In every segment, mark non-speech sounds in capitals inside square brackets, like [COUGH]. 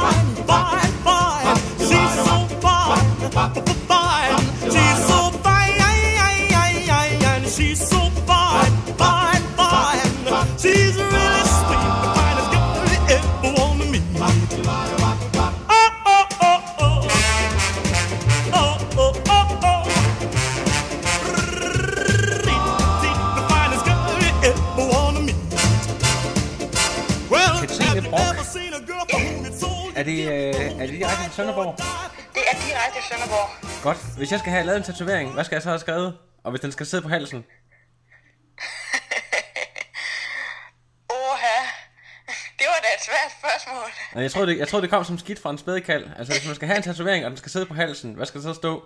fine, fine, fine. She's so fine. Det, øh, er det direkte til Sønderborg? Det er direkte Sønderborg. Godt. Hvis jeg skal have lavet en tatovering, hvad skal jeg så have skrevet? Og hvis den skal sidde på halsen? [LAUGHS] Oha. Det var da et svært spørgsmål. Nej, Jeg troede, det, jeg troede, det kom som skidt fra en spædekald. Altså, hvis man skal have en tatovering, og den skal sidde på halsen, hvad skal der så stå?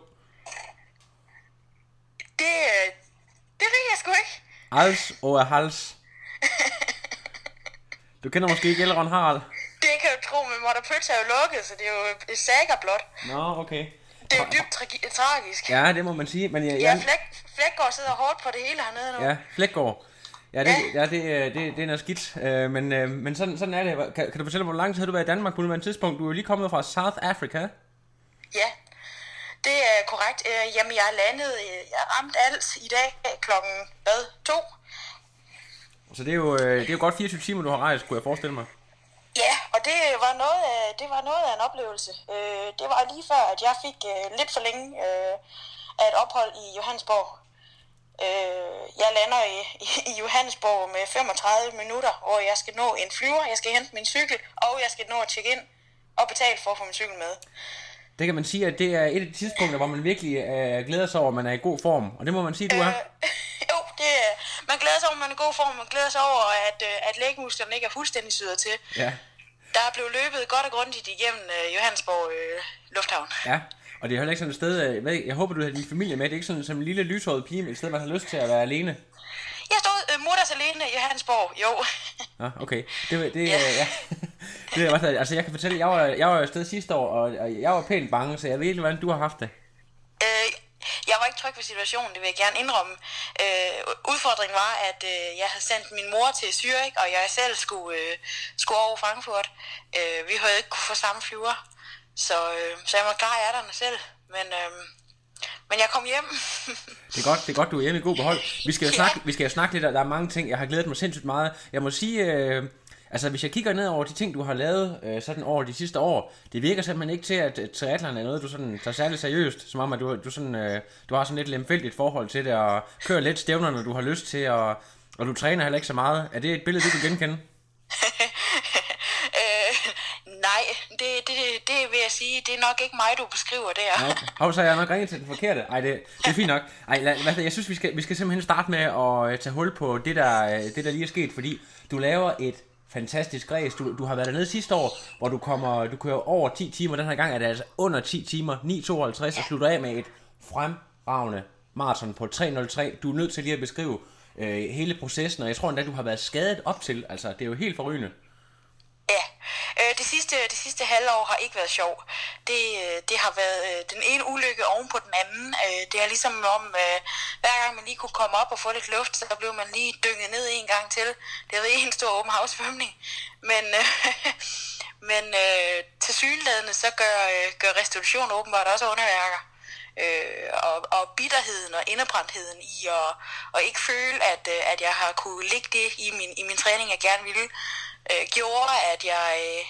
Det, øh, det ved jeg sgu ikke. Hals og hals. Du kender måske ikke Elrond Harald? Tro, men Mother Pøts er jo lukket, så det er jo saga blot. Nå, okay. Det er jo dybt tragi- tragisk. Ja, det må man sige. Men jeg, Ja, jeg, Flæk, Flækgaard sidder hårdt på det hele hernede nu. ja, Flækgaard. Ja, det, ja, det, øh, det, det er noget skidt. Øh, Men, øh, men sådan, sådan er det. Kan, kan du fortælle, hvor lang tid har du været i Danmark på nuværende tidspunkt? Du er jo lige kommet fra South Africa. Ja, det er korrekt. Øh, Jamen, jeg er landet, jeg ramte alt i dag klokken, hvad, to? Så det er jo, det er jo godt 24 timer, du har rejst, kunne jeg forestille mig. Og det var noget af, det var noget af en oplevelse. Øh, det var lige før, at jeg fik øh, lidt for længe øh, af et ophold i Johannesborg. Øh, jeg lander i, i Johannesborg med 35 minutter, hvor jeg skal nå en flyver, jeg skal hente min cykel, og jeg skal nå at tjekke ind og betale for at få min cykel med. Det kan man sige, at det er et af de tidspunkter, hvor man virkelig øh, glæder sig over, at man er i god form. Og det må man sige, du er. [LAUGHS] Jo, det, er- man glæder sig over, at man er i god form, man glæder sig over, at, øh, at lægmusklerne ikke er fuldstændig syret til. Ja. Der er blevet løbet godt og grundigt igennem øh, Johannesborg øh, Lufthavn. Ja. Og det er heller ikke sådan et sted, øh, jeg, håber, du har din familie med. Det er ikke sådan som en lille lyshåret pige, men et sted, man har lyst til at være alene. Jeg stod øh, mutters alene i Johannesborg, jo. Nå, okay. Det, det, Ja. ja. ja. [LAUGHS] det er, altså, jeg kan fortælle, jeg var, jeg var afsted sidste år, og, og jeg var pænt bange, så jeg ved ikke, hvordan du har haft det. Ved situationen, det vil jeg gerne indrømme. Øh, udfordringen var, at øh, jeg havde sendt min mor til Zürich, og jeg selv skulle, øh, skulle over Frankfurt. Øh, vi havde ikke kunne få samme flyver, så, øh, så jeg måtte klare ærterne selv. Men, øh, men jeg kom hjem. Det er godt, det er godt, du er hjemme i god behold. Vi skal jo [LAUGHS] Ja. snakke, vi skal jo snakke lidt, og der er mange ting, jeg har glædet mig sindssygt meget. Jeg må sige, øh, altså hvis jeg kigger ned over de ting, du har lavet øh, sådan over de sidste år, det virker simpelthen ikke til, at triathlon er noget, du sådan tager særlig seriøst, som om at du, du, sådan, øh, du har sådan lidt lemfældigt forhold til det, og kører lidt stævner, når du har lyst til, og, og du træner heller ikke så meget. Er det et billede, du kan genkende? [LAUGHS] øh, nej, det, det, det vil jeg sige, det er nok ikke mig, du beskriver der. Nå, hov, så jeg nok ringet til den forkerte. Ej, det, det er fint nok. Ej, lad, hvad, jeg synes, vi skal, vi skal simpelthen starte med at øh, tage hul på det der, øh, det, der lige er sket, fordi du laver et fantastisk race. Du, du har været dernede sidste år, hvor du kommer, du kører over 10 timer. Den her gang er det altså under 10 timer, 9.52, og slutter af med et fremragende maraton på 3.03. Du er nødt til lige at beskrive øh, hele processen, og jeg tror endda, du har været skadet op til. Altså, det er jo helt forrygende. Øh, det, sidste, det sidste halvår har ikke været sjov. Det, øh, det har været øh, den ene ulykke oven på den anden. Øh, det er ligesom om, øh, hver gang man lige kunne komme op og få lidt luft, så blev man lige dynget ned en gang til. Det har været en stor åben havsvømning. Men, øh, [LAUGHS] men øh, til synlædende, så gør, øh, gør restitution åbenbart også underværker. Øh, og, og bitterheden og indebrændtheden i at, og ikke føle, at, øh, at jeg har kunne ligge det i min, i min træning, jeg gerne ville, øh, gjorde, at jeg, øh,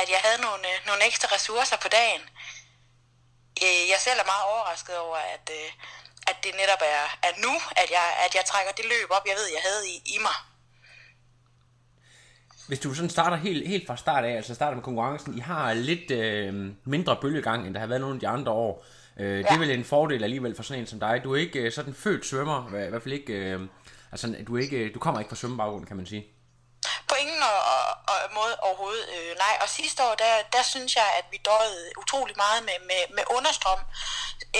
at jeg havde nogle, øh, nogle ekstra ressourcer på dagen. Øh, jeg selv er meget overrasket over, at, øh, at det netop er, er nu, at jeg, at jeg trækker det løb op, jeg ved, jeg havde i, i mig. Hvis du sådan starter helt, helt fra start af, altså starter med konkurrencen, I har lidt øh, mindre bølgegang, end der har været nogle af de andre år. Øh, Det er Ja. vel en fordel alligevel for sådan en som dig. Du er ikke øh, sådan født svømmer, i hvert fald ikke, øh, altså du, er ikke, du kommer ikke fra svømmebaggrund, kan man sige. På ingen og, og, og måde overhovedet. Øh, nej, vej, og sidste år, der, der synes jeg, at vi døjede utrolig meget med, med, med understrøm.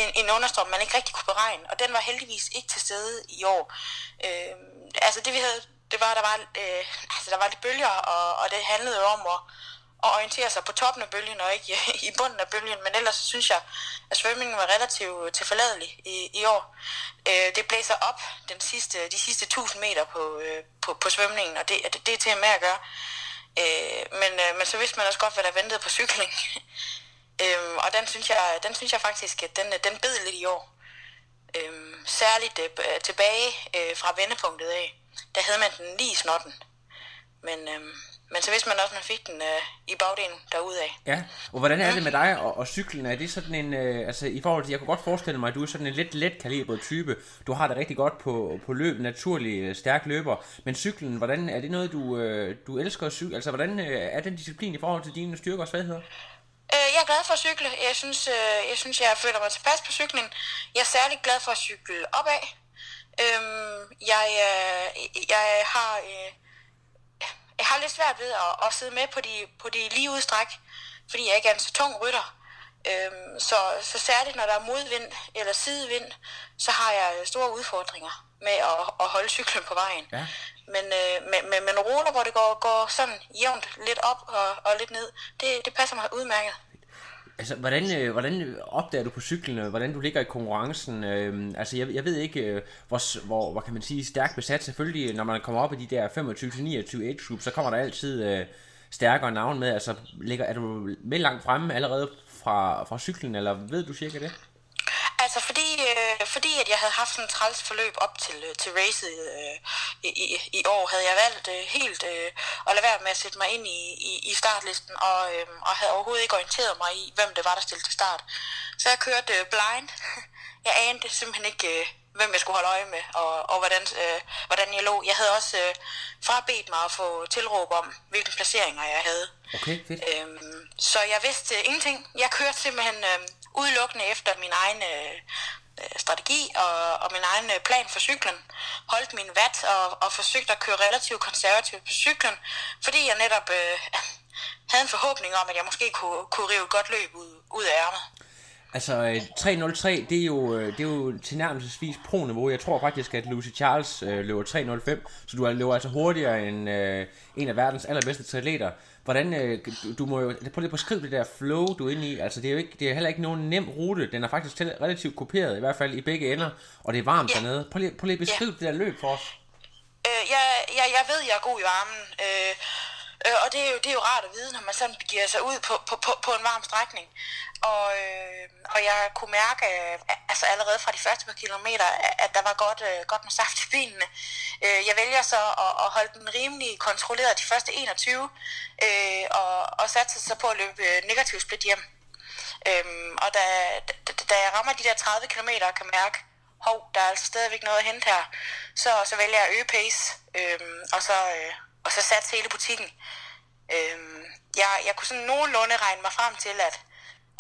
En, en understrøm, man ikke rigtig kunne beregne, og den var heldigvis ikke til stede i år. Øh, altså det vi havde, det var, der var, øh, altså, der var lidt bølger, og, og det handlede jo om at, at orientere sig på toppen af bølgen, og ikke [LAUGHS] i bunden af bølgen, men ellers synes jeg, at svømningen var relativt øh, tilforladelig i, i år. Øh, det blæser op den sidste, de sidste 1000 meter på, øh, på, på svømningen, og det, det, det er til med at gøre. Øh, men, øh, men så vidste man også godt, hvad der ventede på cykling. [LAUGHS] øhm, og den synes, jeg, den synes jeg faktisk, at den, øh, den bed lidt i år. Øhm, særligt øh, øh, tilbage øh, fra vendepunktet af, der havde man den lige i snotten. Men, øhm, men så vidste man også, at man fik den øh, i bagdelen derudaf. Ja, og hvordan er det med dig og, og cyklen? Er det sådan en, øh, altså i forhold til, jeg kunne godt forestille mig, at du er sådan en lidt let kalibret type. Du har det rigtig godt på, på løb, naturlig øh, stærk løber. Men cyklen, hvordan er det noget, du, øh, du elsker at cykle? Altså hvordan øh, er den disciplin i forhold til dine styrker og svagheder? Øh, jeg er glad for at cykle. Jeg synes, øh, jeg synes, jeg føler mig tilpas på cyklen. Jeg er særlig glad for at cykle opad. Øhm, jeg, øh, jeg har... Øh, jeg har lidt svært ved at, at sidde med på de, på de lige udstræk, fordi jeg ikke er en så tung rytter. Øhm, så, så særligt når der er modvind eller sidevind, så har jeg store udfordringer med at, at holde cyklen på vejen. Ja. Men, øh, men, men, men ruller, hvor det går, går sådan jævnt lidt op og, og lidt ned, det, det passer mig udmærket. Altså, hvordan, øh, hvordan opdager du på cyklen, øh, hvordan du ligger i konkurrencen? Øh, altså, jeg, jeg ved ikke, øh, hvor, hvor, hvor kan man sige, stærkt besat. Selvfølgelig, øh, når man kommer op i de der 25-29 age group, så kommer der altid øh, stærkere navn med. Altså, ligger, er du med langt fremme allerede fra, fra cyklen, eller ved du cirka det? Fordi, øh, fordi at jeg havde haft sådan et træls forløb op til, øh, til racet øh, i, i, år, havde jeg valgt øh, helt øh, at lade være med at sætte mig ind i, i, i startlisten, og, øh, og havde overhovedet ikke orienteret mig i, hvem det var, der stillede til start. Så jeg kørte øh, blind. [LAUGHS] Jeg anede simpelthen ikke, øh, hvem jeg skulle holde øje med, og, og hvordan, øh, hvordan jeg lå. Jeg havde også øh, frabedt mig at få tilråb om, hvilke placeringer jeg havde. Okay, fedt. Øhm, så jeg vidste øh, ingenting. Jeg kørte simpelthen øh, udelukkende efter min egen øh, Øh, strategi og, og min egen øh, plan for cyklen. Holdt min watt og, og forsøgte at køre relativt konservativt på cyklen, fordi jeg netop øh, [LAUGHS] havde en forhåbning om, at jeg måske kunne, kunne rive et godt løb ud, ud af ærmet. Altså, øh, 3.03, det er jo, øh, det er jo tilnærmelsesvis pro-niveau. Jeg tror faktisk, at Lucy Charles øh, løber 3.05, så du er- løber altså hurtigere end øh, en af verdens allerbedste triatleter. Hvordan, øh, du, du må jo, prøv lige at beskrive det der flow, du er inde i. Altså, det er jo ikke, det er heller ikke nogen nem rute. Den er faktisk relativt kopieret, i hvert fald i begge ender, og det er varmt Ja. dernede. Prøv lige, prøv lige at beskrive det der løb for os. Øh, jeg, jeg, jeg ved, jeg er god i varmen, øh, øh, og det er, jo, det er jo rart at vide, når man sådan begiver sig ud på, på, på, på en varm strækning. Og, øh, og jeg kunne mærke, øh, altså allerede fra de første par kilometer, at- der var godt, øh, godt med saft i benene. Øh, jeg vælger så at, at holde den rimelig kontrolleret de første 21, øh, og, og satse sig på at løbe øh, negativ split hjem. Øhm, og da, da, da jeg rammer de der 30 km og kan mærke, hov, der er altså stadigvæk noget at hente her, så, så vælger jeg at øge pace, øhm, og, så, øh, og så satse hele butikken. Øhm, jeg, jeg kunne sådan nogenlunde regne mig frem til, at,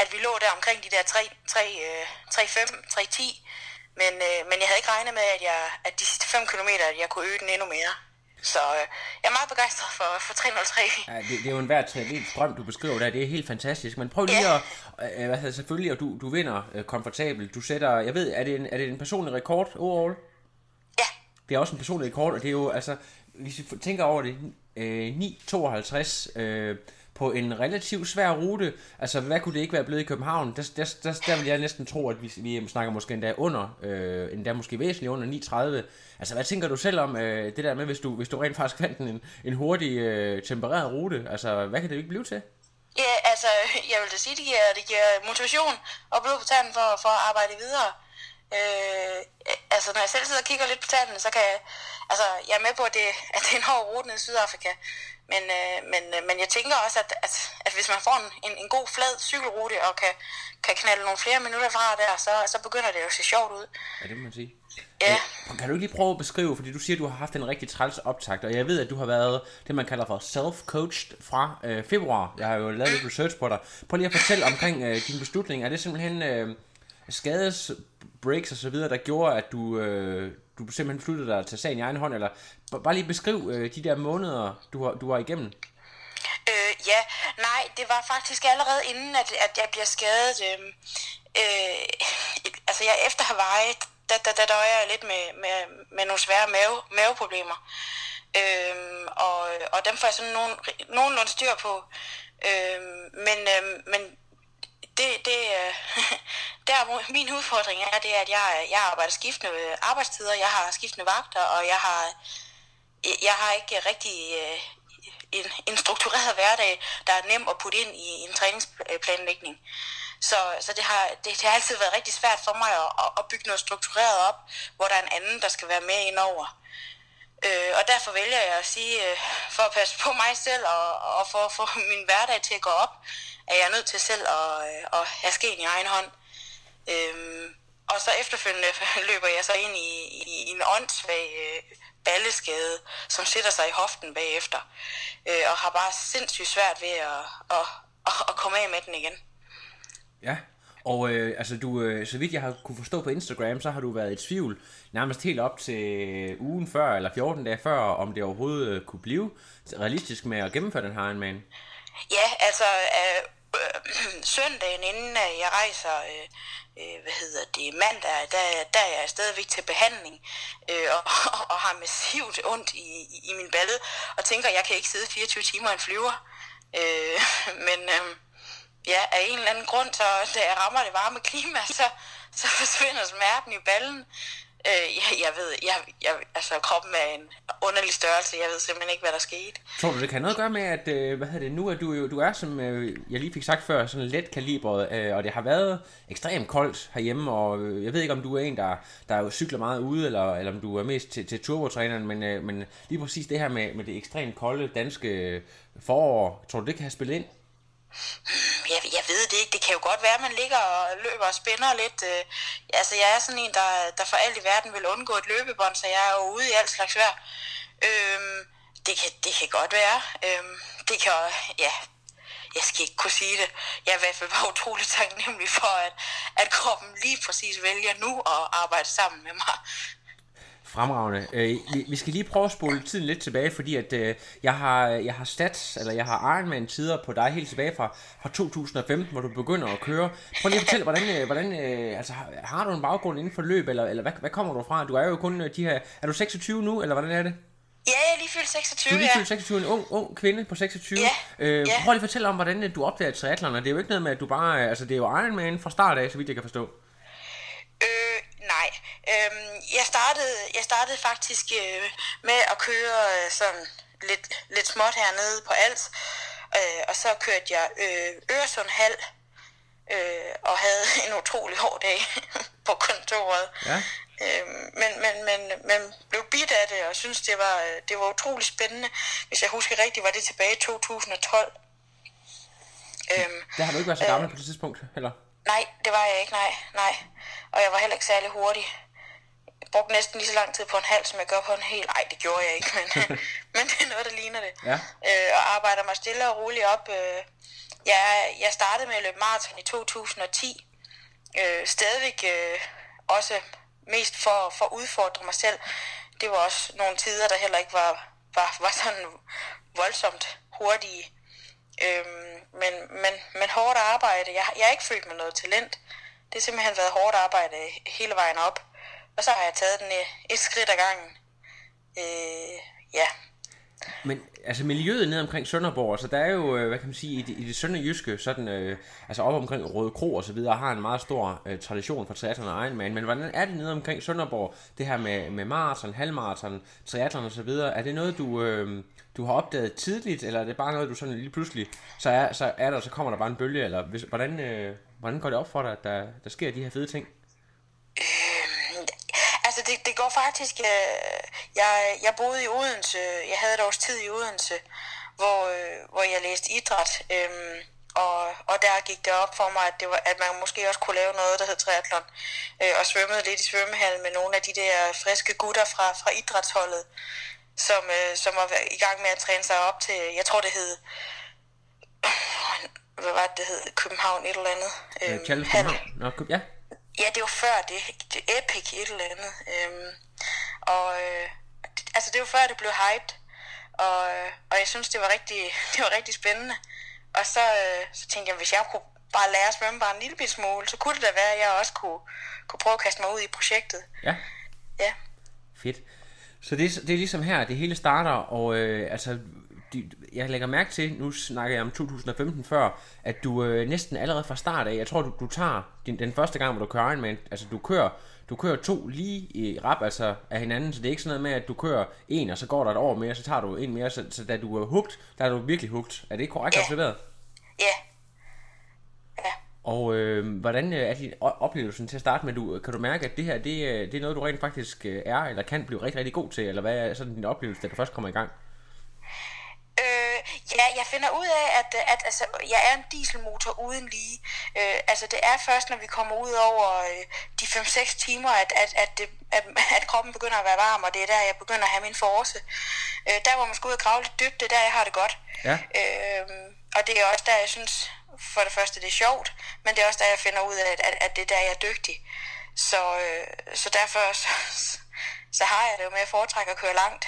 at vi lå der omkring de der 3, 3, øh, 3,5, 3,10, men, øh, men jeg havde ikke regnet med, at, jeg, at de sidste 5 km, at jeg kunne øge den endnu mere. Så øh, jeg er meget begejstret for, for 303. Ja, det, det er jo en hver triatlet drøm, du beskriver der. Det er helt fantastisk. Men prøv lige Ja. at... Øh, hvad hedder selvfølgelig, og du, du vinder øh, komfortabelt. Du sætter... Jeg ved, er det en, er det en personlig rekord overall? Ja, Det er også en personlig rekord, og det er jo, altså, hvis vi tænker over det, øh, 9.52 øh, på en relativt svær rute, altså hvad kunne det ikke være blevet i København? Der, der, der, der vil jeg næsten tro, at vi, vi snakker måske endda under, øh, endda måske væsentligt under 9.30. Altså hvad tænker du selv om øh, det der med, hvis du, hvis du rent faktisk fandt en, en hurtig øh, tempereret rute? Altså hvad kan det ikke blive til? Ja, altså, jeg vil da sige, det giver, det giver motivation og blod på tanden for, for at arbejde videre. Øh, altså, når jeg selv sidder og kigger lidt på tallene, så kan jeg, altså, jeg er med på, at det, at det er en hård rute ned i Sydafrika. Men, øh, men, øh, men jeg tænker også, at, at, at hvis man får en, en, en god flad cykelrute og kan, kan knalde nogle flere minutter fra der, så, så begynder det jo at se sjovt ud. Ja, det må man sige. Ja. Øh, Kan du ikke lige prøve at beskrive, fordi du siger, at du har haft en rigtig træls optakt, og jeg ved, at du har været det, man kalder for self-coached fra øh, februar. Jeg har jo lavet lidt research på dig. Prøv lige at fortælle omkring øh, din beslutning. Er det simpelthen øh, skades, breaks og så videre, der gjorde, at du, øh, du simpelthen flyttede dig til sagen i egen hånd, eller bare lige beskriv øh, de der måneder, du har, du var igennem. Øh, ja, nej, det var faktisk allerede inden, at, at jeg bliver skadet. Øh, øh, altså, jeg efter Hawaii, der, der, der døjer jeg lidt med, med, med nogle svære mave, maveproblemer. Øhm, og, og dem får jeg sådan nogen, nogenlunde styr på. Øhm, men, øhm, men det, det, øh, [LAUGHS] der hvor min udfordring er, det er, at jeg, jeg arbejder skiftende øh, arbejdstider, jeg har skiftende vagter, og jeg har, jeg har ikke rigtig øh, en, en struktureret [LAUGHS] hverdag, der er nem at putte ind i en træningsplanlægning. Så, så det, har, det, det har altid været rigtig svært for mig at, at, at bygge noget struktureret op, hvor der er en anden, der skal være med indover. Øh, og derfor vælger jeg at sige, øh, for at passe på mig selv og, og for at få min hverdag til at gå op, er jeg nødt til selv at, øh, at have skeen i egen hånd. Øhm, og så efterfølgende [LAUGHS] løber jeg så ind i, i en åndssvag øh, balleskade, som sætter sig i hoften bagefter, øh, og har bare sindssygt svært ved at, at, at, at komme af med den igen. Ja, og øh, altså du, øh, så vidt jeg har kunne forstå på Instagram, så har du været i tvivl nærmest helt op til øh, ugen før, eller 14 dage før, om det overhovedet øh, kunne blive realistisk med at gennemføre den her Ironman. Ja, altså øh, øh, [CLEARS THROAT] søndagen inden øh, jeg rejser, øh, øh, hvad hedder det, mandag, der, der er jeg stadigvæk til behandling, øh, og, [LAUGHS] og har massivt ondt i, i min balle, og tænker, jeg kan ikke sidde 24 timer i en flyver. Øh, [LAUGHS] men øh, ja, af en eller anden grund, så da jeg rammer det varme klima, [LAUGHS] så, så forsvinder smerten i ballen. Øh, jeg, jeg ved, jeg, jeg, altså kroppen er en underlig størrelse, jeg ved simpelthen ikke, hvad der skete. Tror du, det kan have noget at gøre med, at øh, hvad hedder det, nu er du jo, du er, som øh, jeg lige fik sagt før, sådan let kalibret, øh, og det har været ekstremt koldt herhjemme, og øh, jeg ved ikke, om du er en, der, der jo cykler meget ude, eller, eller om du er mest til, til turbotræneren, men, øh, men lige præcis det her med, med det ekstremt kolde danske forår, tror du, det kan have spillet ind? Mm, jeg, jeg ved det ikke. Det kan jo godt være, at man ligger og løber og spænder lidt. Øh, altså, jeg er sådan en, der, der for alt i verden vil undgå et løbebånd, så jeg er jo ude i alt slags vejr. Øhm, det, kan, det kan godt være. Øhm, det kan ja, jeg skal ikke kunne sige det. Jeg er i hvert fald bare utrolig taknemmelig for, at, at kroppen lige præcis vælger nu at arbejde sammen med mig. Fremragende. Øh, vi, vi skal lige prøve at spole tiden lidt tilbage, fordi at øh, jeg har jeg har stats, eller jeg har Ironman tider på dig helt tilbage fra, fra 2015, hvor du begynder at køre. Prøv lige at fortælle, hvordan, øh, hvordan øh, altså, har, du en baggrund inden for løb, eller, eller hvad, hvad kommer du fra? Du er jo kun øh, de her, er du 26 nu, eller hvordan er det? Ja, jeg er lige fyldt 26, Du er lige ja. fyldt 26, en ung, ung kvinde på 26. Ja, Øh, ja. Prøv lige at fortælle om, hvordan øh, du opdager triathlon, og det er jo ikke noget med, at du bare, altså det er jo Ironman fra start af, så vidt jeg kan forstå. Øh, nej. Øhm, jeg, startede, jeg startede faktisk øh, med at køre øh, sådan lidt, lidt småt hernede på Als. Øh, og så kørte jeg øh, Øresund Hal øh, og havde [LAUGHS] en utrolig hård dag [LAUGHS] på kontoret. Ja. Øh, men, men, men, men blev bidt af det og synes det var, øh, det var utrolig spændende. Hvis jeg husker rigtigt, var det tilbage i 2012. Øhm, Der har du ikke været så gammel på det tidspunkt, heller? Nej, det var jeg ikke, nej, nej. Og jeg var heller ikke særlig hurtig. Jeg brugte næsten lige så lang tid på en halv, som jeg gør på en hel. Nej, det gjorde jeg ikke, men, [LAUGHS] men det er noget, der ligner det. Ja. Øh, og arbejder mig stille og roligt op. Øh, jeg, jeg startede med at løbe maraton i 2010. Øh, stadigvæk øh, også mest for, for at udfordre mig selv. Det var også nogle tider, der heller ikke var, var, var sådan voldsomt hurtige. Øhm, men, men, men hårdt arbejde. Jeg, jeg har ikke følt mig noget talent. Det har simpelthen været hårdt arbejde hele vejen op. Og så har jeg taget den et, skridt ad gangen. Øh, ja. Men altså miljøet ned omkring Sønderborg, altså der er jo, øh, hvad kan man sige, i det, i det sønderjyske, sådan, øh, altså op omkring Røde Kro og så videre, har en meget stor øh, tradition for triathlon og Ironman, men hvordan er det nede omkring Sønderborg, det her med, med maraton, halvmaraton, triathlon og så videre, er det noget, du, øh, du har opdaget tidligt, eller er det bare noget, du sådan lige pludselig, så er, så er der, så kommer der bare en bølge, eller hvis, hvordan, øh, hvordan går det op for dig, at der, der sker de her fede ting? Øhm, altså det, det går faktisk, øh, jeg, jeg boede i Odense, jeg havde et års tid i Odense, hvor, øh, hvor jeg læste idræt, øh, og, og der gik det op for mig, at, det var, at man måske også kunne lave noget, der hed triathlon, øh, og svømmede lidt i svømmehallen med nogle af de der friske gutter fra, fra idrætsholdet, som, øh, som var i gang med at træne sig op til, jeg tror det hed, hvad var det, det hed, København et eller andet. Øh, Challenge hal. København? Nå, ja. Ja, det var før det. det Epic et eller andet. Øhm, og øh, altså, det var før, det blev hyped. Og, øh, og jeg synes, det var rigtig, [LAUGHS] det var rigtig spændende. Og så, øh, så tænkte jeg, hvis jeg kunne bare lære at svømme bare en lille smule, så kunne det da være, at jeg også kunne, kunne prøve at kaste mig ud i projektet. Ja, Ja. fedt. Så det, er- det er ligesom her, det hele starter, og øh, altså, de, jeg lægger mærke til, nu snakker jeg om 2015 før, at du øh, næsten allerede fra start af, jeg tror, du, du tager din, den første gang, hvor du kører Ironman, altså du kører, du kører to lige i rap, altså af hinanden, så det er ikke sådan noget med, at du kører en, og så går der et år mere, så tager du en mere, så, så da du er hugt, der er du virkelig hugt. Er det ikke korrekt Ja. observeret? Ja. Og øh, hvordan øh, er din oplevelsen til at starte med? Du, kan du mærke, at det her det, øh, det er noget, du rent faktisk øh, er, eller kan blive rigtig, rigtig god til? Eller hvad er sådan din oplevelse, da du først kommer i gang? Øh, ja, jeg finder ud af, at, at altså, jeg er en dieselmotor uden lige. Øh, altså, det er først, når vi kommer ud over øh, de 5-6 timer, at, at, at, det, at, at kroppen begynder at være varm, og det er der, jeg begynder at have min force. Øh, der, hvor man skal ud og grave lidt dybt, det er der, jeg har det godt. Ja. Øh, og det er også der, jeg synes, for det første, det er sjovt, men det er også der, jeg finder ud af, at, at, det er der, jeg er dygtig. Så, øh, så derfor så, så har jeg det jo med at foretrække at køre langt.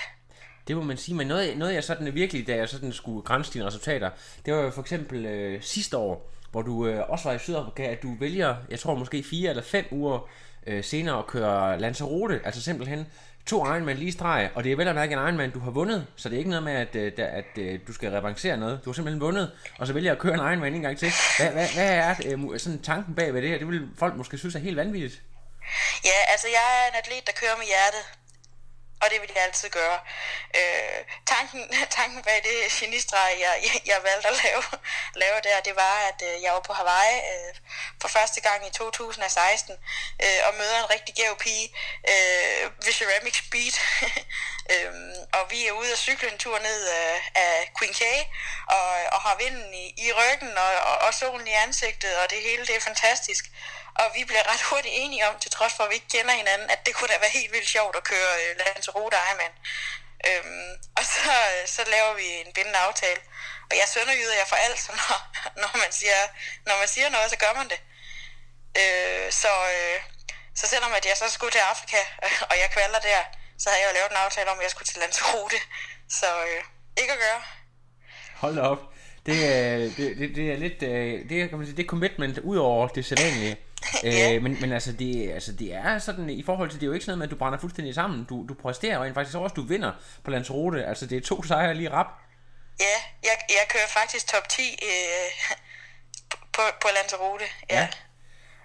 Det må man sige, men noget, noget jeg sådan virkelig, da jeg sådan skulle grænse dine resultater, det var jo for eksempel øh, sidste år, hvor du øh, også var i Sydafrika, at du vælger, jeg tror måske fire eller fem uger øh, senere at køre Lanzarote, altså simpelthen to Ironman lige streg, og det er vel at mærke en Ironman, du har vundet, så det er ikke noget med, at, øh, der, at øh, du skal revancere noget. Du har simpelthen vundet, og så vælger jeg at køre en Ironman en gang til. Hvad, hvad, hvad er øh, sådan tanken bag ved det her? Det vil folk måske synes er helt vanvittigt. Ja, altså jeg er en atlet, der kører med hjertet. Og det vil jeg altid gøre. Øh, tanken, [LAUGHS] tanken bag det genistreg, jeg, jeg, jeg valgte at lave, [LAUGHS] lave der, det var, at øh, jeg var på Hawaii øh, for første gang i 2016 øh, og møder en rigtig gæv pige øh, ved Ceramic Speed. [LAUGHS] øh, og vi er ude og cykle en tur ned øh, af Queen K og, og har vinden i, i ryggen og, og, og solen i ansigtet, og det hele det er fantastisk. Og vi bliver ret hurtigt enige om, til trods for, at vi ikke kender hinanden, at det kunne da være helt vildt sjovt at køre øh, Lanzarote Ironman. Øhm, og så, øh, så laver vi en bindende aftale. Og jeg sønderjyder jeg for alt, så når, [LAUGHS] når, man siger, når man siger noget, så gør man det. Øh, så, øh, så selvom at jeg så skulle til Afrika, [LAUGHS] og jeg kvalder der, så havde jeg jo lavet en aftale om, at jeg skulle til Lanzarote. Så øh, ikke at gøre. Hold op. Det, er- det, det, det er lidt, øh, det kan man sige, det er commitment ud over det sædvanlige. [LAUGHS] Ja. øh, men, men altså det, altså det er sådan, i forhold til, det er jo ikke sådan noget med, at du brænder fuldstændig sammen. Du, du præsterer rent faktisk også, du vinder på Lanzarote. Altså det er to [LAUGHS] sejre lige rap. Ja, jeg, jeg kører faktisk top 10 øh, [LAUGHS] på, på Lanzarote. Ja. ja.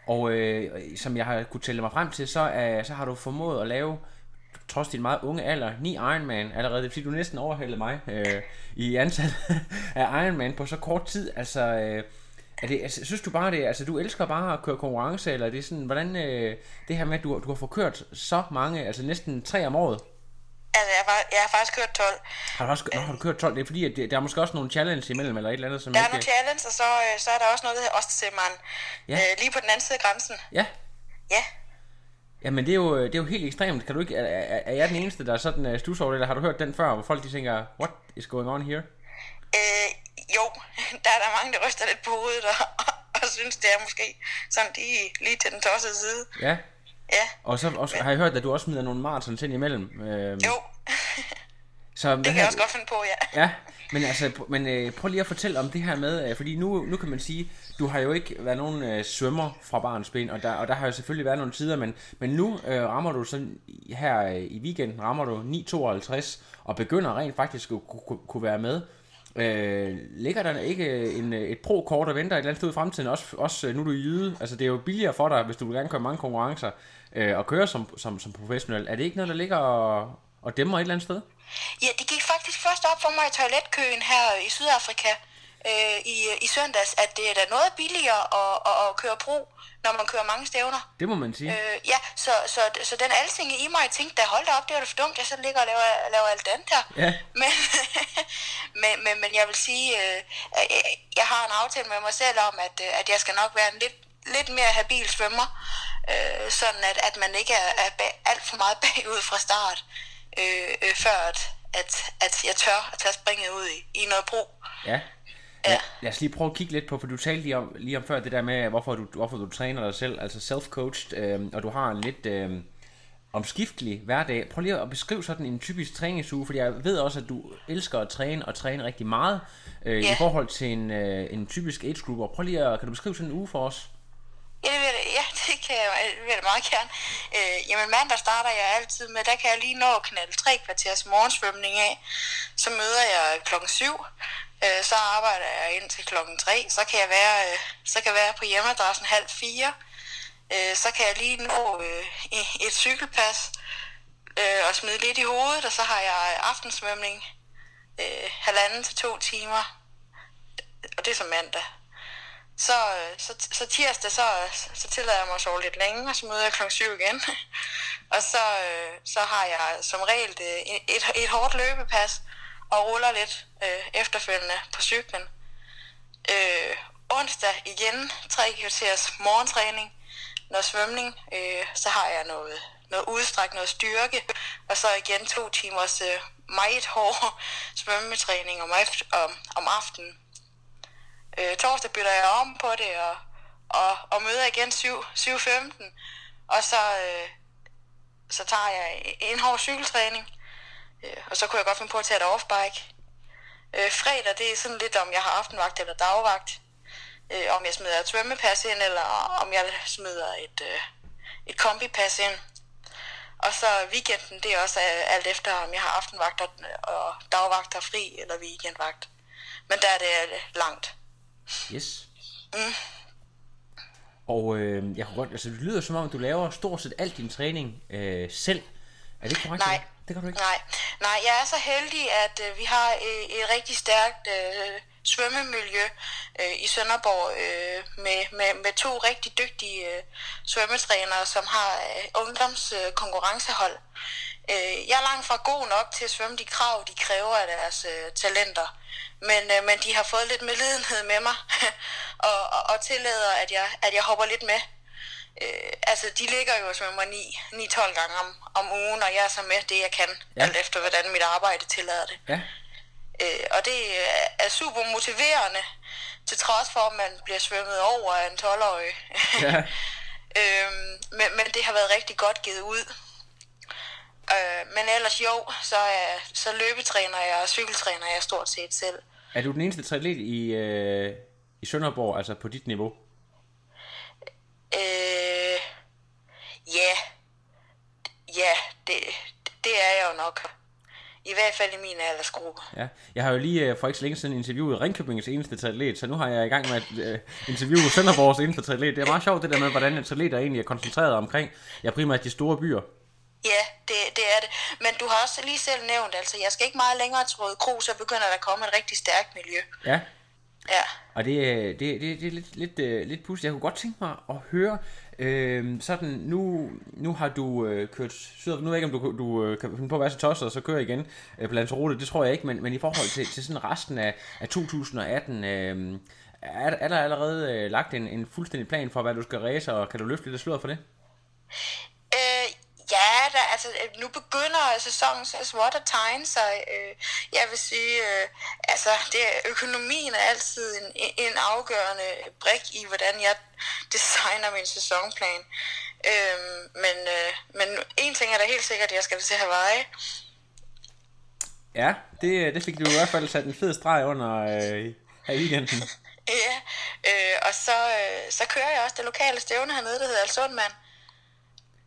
Og øh, som jeg har kunne tælle mig frem til, så, er, så har du formået at lave, trods din meget unge alder, 9 Ironman allerede. Er fordi, du næsten overhældede mig øh, i antal af Ironman på så kort tid. Altså, øh, er det, altså, synes du bare det, altså du elsker bare at køre konkurrence, eller er det sådan, hvordan øh, det her med, at du, du har fået kørt så mange, altså næsten tre om året, Altså, jeg, har, jeg har faktisk kørt 12. har du, også, nå, har du kørt 12? Det er fordi, at det, der er måske også nogle challenge imellem, eller et eller andet, som Der er ikke... nogle challenge, og så, øh, så er der også noget, der hedder Ostsemmeren. Ja. Ja. Øh, lige på den anden side af grænsen. Ja, Ja. Jamen det er, jo, det er jo helt ekstremt. Kan du ikke, er, er, er jeg den eneste, der er sådan uh, stus over det, eller har du hørt den før, hvor folk de tænker, what is going on here? Øh, jo, [LAUGHS] der er der mange, der ryster lidt på hovedet og, og synes, det er måske sådan lige, lige til den tossede side. Ja, Ja, og så også, har jeg hørt, at du også smider nogle marathons ind imellem. Øh, jo, så, [LAUGHS] det kan jeg også godt finde på, ja. Ja, men altså, men øh, prøv lige at fortælle om det her med, øh, fordi nu, nu kan man sige, du har jo ikke været nogen øh, svømmer fra barns ben, og der, og der har jo selvfølgelig været nogle tider, men, men nu øh, rammer du sådan, her øh, i weekenden, rammer du 9.52, og begynder rent faktisk at kunne, kunne, kunne være med. Øh, ligger der ikke øh, en, øh, et pro-kort og venter et eller andet sted i fremtiden, også, også nu nu er du jyde, altså det er jo billigere for dig, hvis du vil gerne køre mange konkurrencer, øh, og køre som, som, som professionel. Er det ikke noget, der ligger og, og dæmmer et eller andet sted? Ja, det gik faktisk først op for mig i toiletkøen her i Sydafrika øh, i, i søndags, at det er da noget billigere at, at, at køre bro, når man kører mange stævner. Det må man sige. Øh, ja, så, så, så den altinge i mig tænkte, da hold da op, det var da for dumt, jeg så ligger og laver, laver alt andet her. Ja. Men, [LAUGHS] men, men, men jeg vil sige, øh, at jeg- har en aftale med mig selv om, at, øh, at jeg skal nok være en lidt, lidt mere habil svømmer, øh, sådan at, at man ikke er, er bag, alt for meget [LAUGHS] bagud fra start, øh, øh, før at, at, at jeg tør at tage springet ud i, i noget bro. Ja. Ja. Lad os lige prøve at kigge lidt på, for du talte lige om, lige om før det der med, hvorfor du, hvorfor du træner dig selv, altså self-coached, øh, og du har en lidt, øh, omskiftelig hverdag. Prøv lige at beskrive sådan en typisk træningsuge, fordi jeg ved også, at du elsker at træne og træne rigtig meget øh, Ja. i forhold til en, øh, en typisk age group. Prøv lige at, kan du beskrive sådan en uge for os? Ja, det vil, ja, det kan jeg, det vil jeg meget gerne. Øh, jamen mandag starter jeg altid med, der kan jeg lige nå at knalde tre kvarters morgensvømning af. Så møder jeg klokken 7. Øh, så arbejder jeg ind til klokken 3. Så kan jeg være, øh, så kan jeg være på hjemmeadressen halv fire. Øh, så kan jeg lige nå øh, et cykelpas øh, og smide lidt i hovedet, og så har jeg aftensvømning øh, halvanden til to timer. Og det er som mandag. Så, øh, så, så tirsdag, så, så tillader jeg mig at sove lidt længe, og så møder jeg klokken 7 igen. [LAUGHS] og så, øh, så har jeg som regel et, et, et hårdt løbepas, og ruller lidt øh, efterfølgende på cyklen. Øh, onsdag igen, tre kvarters morgentræning, noget svømning, øh, så har jeg noget, noget udstræk, noget styrke, og så igen to timers øh, meget hård [LAUGHS] svømmetræning om, efter, om, om aftenen. Øh, torsdag bytter jeg om på det, og, og, og møder igen 7, 7.15, og så, øh, så tager jeg en hård cykeltræning, øh, og så kunne jeg godt finde på at tage et offbike. Øh, fredag, det er sådan lidt, om jeg har aftenvagt eller dagvagt. Øh, om jeg smider et svømmepas ind, eller om jeg smider et, øh, et kombipas ind. Og så weekenden, det er også alt efter, om jeg har aftenvagt og, og dagvagt og fri, eller weekendvagt. Men der er det øh, langt. Yes. Og øh, jeg kunne godt, altså det lyder som om, du laver stort set al din træning øh, selv. Er det korrekt? Nej. Det kan du ikke? Nej, nej, jeg er så heldig, at øh, vi har et, et rigtig stærkt øh, svømmemiljø øh, i Sønderborg øh, med, med, med to rigtig dygtige øh, svømmetrænere, som har øh, ungdomskonkurrencehold. Øh, øh, jeg er langt fra god nok til at svømme de krav, de kræver af deres øh, talenter. Men, øh, men de har fået lidt medlidenhed med mig, [LAUGHS] og, og, og tillader, at jeg, at jeg hopper lidt med. Øh, altså, de ligger jo og svømmer 9-12 gange om, om ugen, og jeg er så med det, jeg kan, Ja. alt efter hvordan mit arbejde tillader det. Ja. Øh, og det er- er super motiverende, til trods for, at man bliver svømmet over af en 12-årig. Ja. [LAUGHS] øhm, men, men det har været rigtig godt givet ud. Øh, men ellers jo, så, er, så løbetræner jeg og cykeltræner jeg stort set selv. Er du den eneste triatlet i, øh, i Sønderborg, altså på dit niveau? Øh, ja, ja, det, det er jeg jo nok. I hvert fald i min aldersgruppe. Ja. Jeg har jo lige øh, for ikke så længe siden interviewet Ringkøbingens eneste triatlet, så nu har jeg i gang med at øh, interviewe Sønderborgs eneste triatlet. Det er meget sjovt det der med, hvordan atleter egentlig er koncentreret omkring, ja primært de store byer. Ja, det, det er det. Men du har også lige selv nævnt, altså jeg skal ikke meget længere til Røde Kro, så begynder der at komme et rigtig stærkt miljø. Ja, Ja. Og det, det, det, det er lidt, lidt, øh, lidt pudsigt. Jeg kunne godt tænke mig at høre, øh, sådan, nu, nu har du øh, kørt syd, nu ved jeg ikke, om du, du øh, kan finde på at være så tosset, og så kører igen øh, på Lanzarote, det tror jeg ikke, men, men i forhold til, til sådan resten af, af 2018, øh, er, er der allerede øh, lagt en, en fuldstændig plan for, hvad du skal ræse, og kan du løfte lidt af sløret for det? Øh, altså, øh, nu begynder sæsonen så småt at tegne sig. Øh, jeg vil sige, øh, altså, det, er- økonomien er altid en, en afgørende brik i, hvordan jeg designer min sæsonplan. Øh, men, øh, men en ting er da helt sikkert, at jeg skal til Hawaii. Ja, det, det fik du i hvert fald sat en fed streg under øh, her i weekenden. [LAUGHS] Ja, øh, og så, øh, så kører jeg også det lokale stævne hernede, der hedder Alsundmand.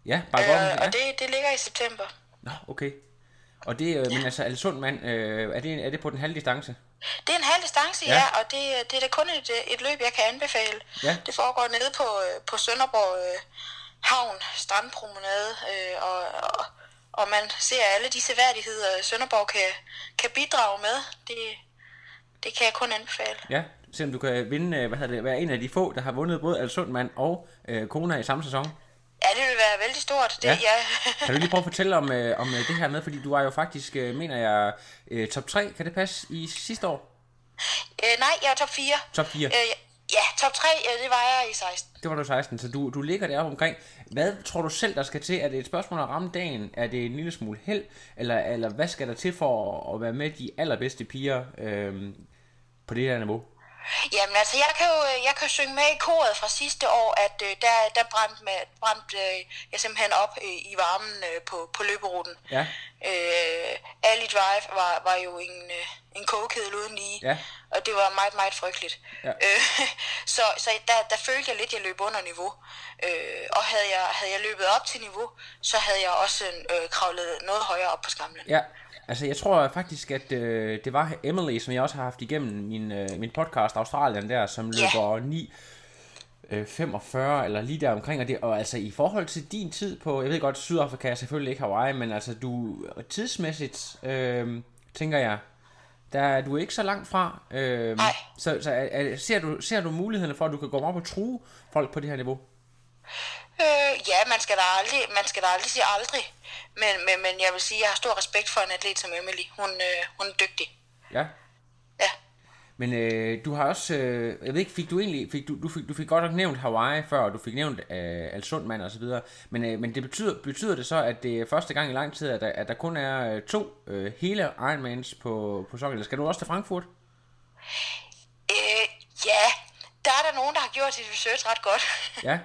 Ja, bare godt. Øh, Ja. og det, det ligger i september. Nå, okay. Og det, øh, men altså, Alsund mand, øh, er, det, er det på den halve distance? Det er en halv distance, Ja. ja, ja og det, det er da kun et, et løb, jeg kan anbefale. Ja. Det foregår nede på, øh, på Sønderborg øh, Havn, strandpromenade, øh, og, og, og man ser alle de seværdigheder, Sønderborg kan, kan bidrage med. Det, det kan jeg kun anbefale. Ja, selvom du kan vinde, øh, hvad hedder det, være en af de få, der har vundet både Alsundmand og øh, Kona i samme sæson. Ja, det vil være vældig stort. Det, Ja. ja. Kan du lige prøve at fortælle om, øh, om øh, det her med, fordi du var jo faktisk, øh, mener jeg, øh, top 3, kan det passe, i sidste år? øh, nej, jeg er top 4. Top 4. Øh, ja, top 3, øh, det var jeg i 16. Det var du 16, så du, du ligger deroppe omkring. Hvad tror du selv, der skal til? Er det et spørgsmål at ramme dagen? Er det en lille smule held? Eller, eller hvad skal der til for at, at være med de allerbedste piger øh, på det her niveau? Jamen altså, jeg kan jo jeg kan synge med i koret fra sidste år, at øh, der, der brændte, med, brændte øh, jeg simpelthen op øh, i varmen øh, på, på løberuten. Ja. Øh, Ali Drive var, var jo en, øh, en kogekedel uden lige, Ja. og det var meget, meget frygteligt. Ja. Øh, [LAUGHS] så så der, der følte jeg lidt, at jeg løb under niveau. Øh, og havde jeg, havde jeg løbet op til niveau, så havde jeg også øh, kravlet noget højere op på skamlen. Ja, altså jeg tror faktisk, at øh, det var Emily, som jeg også har haft igennem min, øh, min podcast Australien der, som løber 9 øh, 45 eller lige der omkring og det og altså i forhold til din tid på jeg ved godt Sydafrika er selvfølgelig ikke Hawaii men altså du tidsmæssigt øh, tænker jeg der er du ikke så langt fra øh, Nej. så, så er, ser du ser du mulighederne for at du kan gå op og true folk på det her niveau Øh, ja, man skal, da aldrig, man skal da aldrig sige aldrig. Men, men, men jeg vil sige, at jeg har stor respekt for en atlet som Emily. Hun, øh, hun er dygtig. ja Ja. Men øh, du har også, øh, jeg ved ikke, fik du egentlig, fik du, du, fik, du fik godt nok nævnt Hawaii før, og du fik nævnt øh, Alsundmand og så videre, men, øh, men det betyder, betyder det så, at det er første gang i lang tid, at der, at der kun er øh, to øh, hele Ironmans på, på sokkelen. Skal du også til Frankfurt? Øh, ja, der er der nogen, der har gjort sit research ret godt. Ja,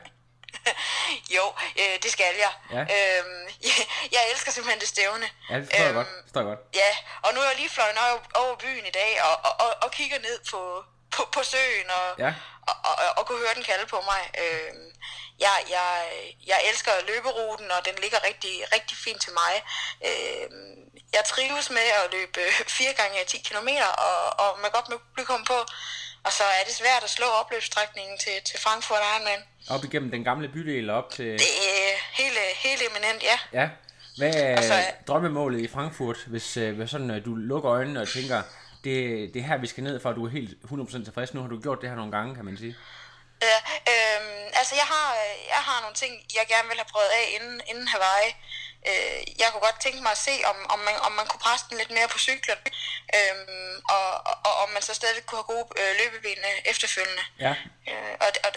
[LAUGHS] jo, øh, det skal jeg. Ja. Øhm, jeg, [LAUGHS] jeg elsker simpelthen det stævne. ja det forstår jeg Øhm, godt. Det forstår jeg godt. Ja, og nu er jeg lige fløjet over, byen i dag og, og, og, og kigger ned på, på, på søen og, Ja. og, og, og, og kunne høre den kalde på mig. Øhm, jeg, jeg, jeg elsker løberuten, og den ligger rigtig, rigtig fint til mig. Øhm, jeg trives med at løbe 4 gange 10 km og, og med godt med publikum på. Og så er det svært at slå opløbsstrækningen til, til Frankfurt Ironman. Op igennem den gamle bydel op til... Det er helt, helt eminent, ja. Ja. Hvad er Og så drømmemålet i Frankfurt, hvis, øh, hvis sådan, øh, du lukker øjnene og tænker, det, det er her, vi skal ned, for at du er helt 100% tilfreds. Nu har du gjort det her nogle gange, kan man sige. Ja, øhm, altså jeg har, jeg har nogle ting, jeg gerne vil have prøvet af inden, inden Hawaii. Øh, jeg kunne godt tænke mig at se, om, om, man, om man kunne presse den lidt mere på cyklen, øhm, og, og, og om man så stadig kunne have gode øh, løbeben øh, efterfølgende. Ja. Øh, og, og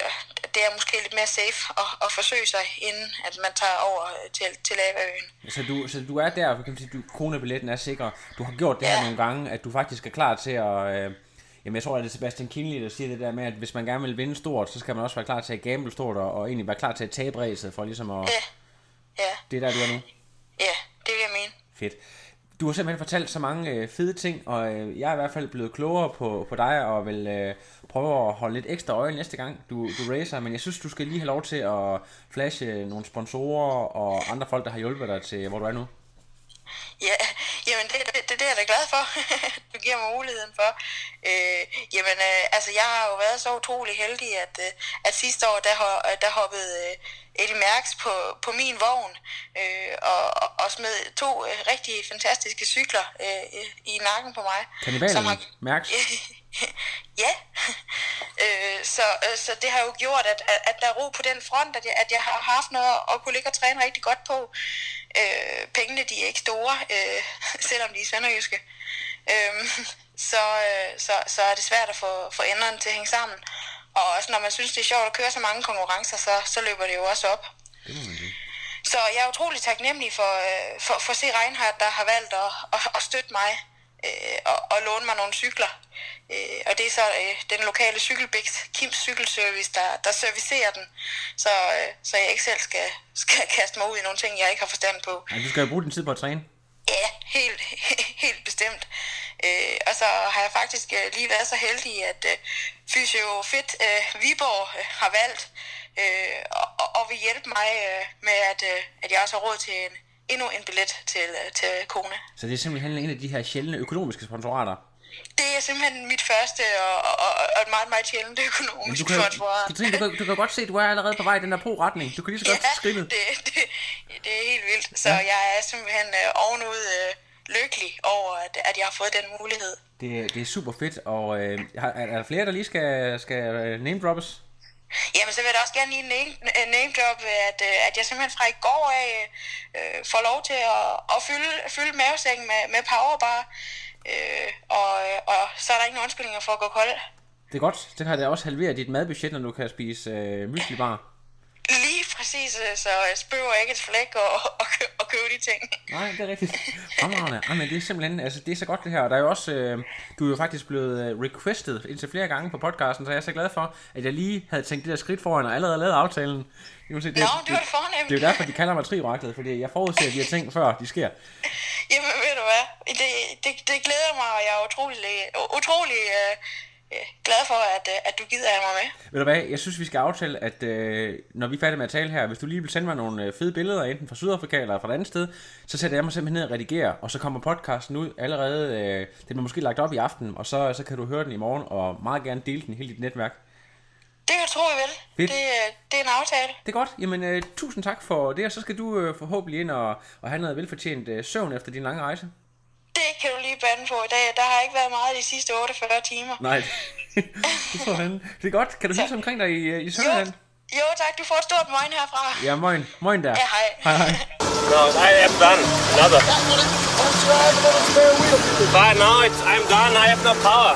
det er måske lidt mere safe at, at forsøge sig, inden at man tager over øh, til, til Lavaøen. Så du, så du er der, kan man sige, du, kronebilletten er sikker. Du har gjort det her Ja. nogle gange, at du faktisk er klar til at... Øh, jamen jeg tror, at det er Sebastian Kinley, der siger det der med, at hvis man gerne vil vinde stort, så skal man også være klar til at gamble stort, og, og egentlig være klar til at tabe ræset, for ligesom at... Ja, ja, Det er der, du er nu. ja, det vil jeg mene. Fedt. Du har simpelthen fortalt så mange øh, fede ting, og øh, jeg er i hvert fald blevet klogere på, på dig, og vil øh, prøve at holde lidt ekstra øje næste gang, du, du racer. Men jeg synes, du skal lige have lov til at flashe nogle sponsorer og andre folk, der har hjulpet dig til, hvor du er nu. Ja, jamen det, det, det, det er jeg da glad for, [LAUGHS] du giver mig muligheden for. Øh, jamen, øh, altså jeg har jo været så utrolig heldig, at, øh, at sidste år, der, der hoppede øh, Eddie Mærks på, på min vogn, øh, og, og, og smed to øh, rigtig fantastiske cykler øh, i nakken på mig. Kannibalerne, Mærks? [LAUGHS] ja, øh, så, øh, så det har jo gjort, at, at, at der er ro på den front, at jeg, at jeg har haft noget at kunne ligge og træne rigtig godt på. Øh, pengene, de er ikke store, øh, [LAUGHS] selvom de er sønderjyske. Øh, så, øh, så, så er det svært at få, få enderne til at hænge sammen. Og også når man synes, det er sjovt at køre så mange konkurrencer, så, så løber det jo også op. Det må man sige. Så jeg er utrolig taknemmelig for, øh, for, for C. Reinhardt, der har valgt at, at, at støtte mig øh, og, og låne mig nogle cykler. Øh, og det er så øh, den lokale cykelbæks, Kims Cykelservice, der, der servicerer den, så, øh, så jeg ikke selv skal, skal [LAUGHS] kaste mig ud i nogle ting, jeg ikke har forstand på. Ja, du skal jo bruge din tid på at træne. Ja, helt, [LAUGHS] helt bestemt. Øh, og så har jeg faktisk øh, lige været så heldig, at øh, Fysio Fit øh, Viborg øh, har valgt øh, og, og, og vil hjælpe mig øh, med, at, øh, at jeg også har råd til en, endnu en billet til, øh, til Kona. Så det er simpelthen en af de her sjældne økonomiske sponsorater. Det er simpelthen mit første og, og, og et meget, meget sjældent Men økonomisk du kan. Katrine, du, kan, du kan godt se, at du er allerede på vej i den der pro-retning. Du kan lige så godt Ja, skrive. det, det, det er helt vildt. Så Ja. jeg er simpelthen øh, ovenud øh, lykkelig over, at, at jeg har fået den mulighed. Det, det er super fedt, og øh, er, er der flere, der lige skal, skal øh, name droppes? Jamen, så vil jeg da også gerne lige name, øh, name drop, at, øh, at jeg simpelthen fra i går af øh, får lov til at, at fylde, fylde mavesækken med, med powerbar. Øh, og, og så er der ingen undskyldninger for at gå kold. Det er godt. Så kan det også halvere dit madbudget, når du kan spise øh, myslibar. Lige præcis, øh, så jeg spørger ikke et flæk og, og, og købe de ting. Nej, det er rigtigt. Fremragende. Jamen, det er simpelthen, altså det er så godt det her. Og der er jo også, øh, du er jo faktisk blevet øh, requested indtil flere gange på podcasten, så jeg er så glad for, at jeg lige havde tænkt det der skridt foran og allerede lavet aftalen. Jeg må sige, Nå, det var det fornemt. Det er jo derfor, de kalder mig trioraklet, fordi jeg forudser de her ting, før de sker. Jamen, ved du hvad? Det, det, det glæder mig, og jeg er utrolig, utrolig øh, øh, glad for, at, øh, at du gider have mig med. Ved du hvad, jeg synes, vi skal aftale, at øh, når vi er færdige med at tale her, hvis du lige vil sende mig nogle øh, fede billeder, enten fra Sydafrika eller fra et andet sted, så sætter jeg mig simpelthen ned og redigerer, og så kommer podcasten ud allerede, øh, den bliver måske lagt op i aften, og så, så kan du høre den i morgen, og meget gerne dele den i hele dit netværk. Det kan du tro, jeg vil. Det, det er en aftale. Det er godt. Jamen, øh, tusind tak for det, og så skal du øh, forhåbentlig ind og, og have noget velfortjent øh, søvn efter din lange rejse. Det kan du lige bande på i dag. Der har ikke været meget de sidste 48 timer. Nej, [LAUGHS] han. Det er godt. Kan du hilse omkring dig i, øh, i Sønderland? Jo, tak. Du får et stort møgn herfra. Ja, moin. Moin der. Ja, hej. Hej, hej. No, I am done. Another. But now it's I'm done. I have no power.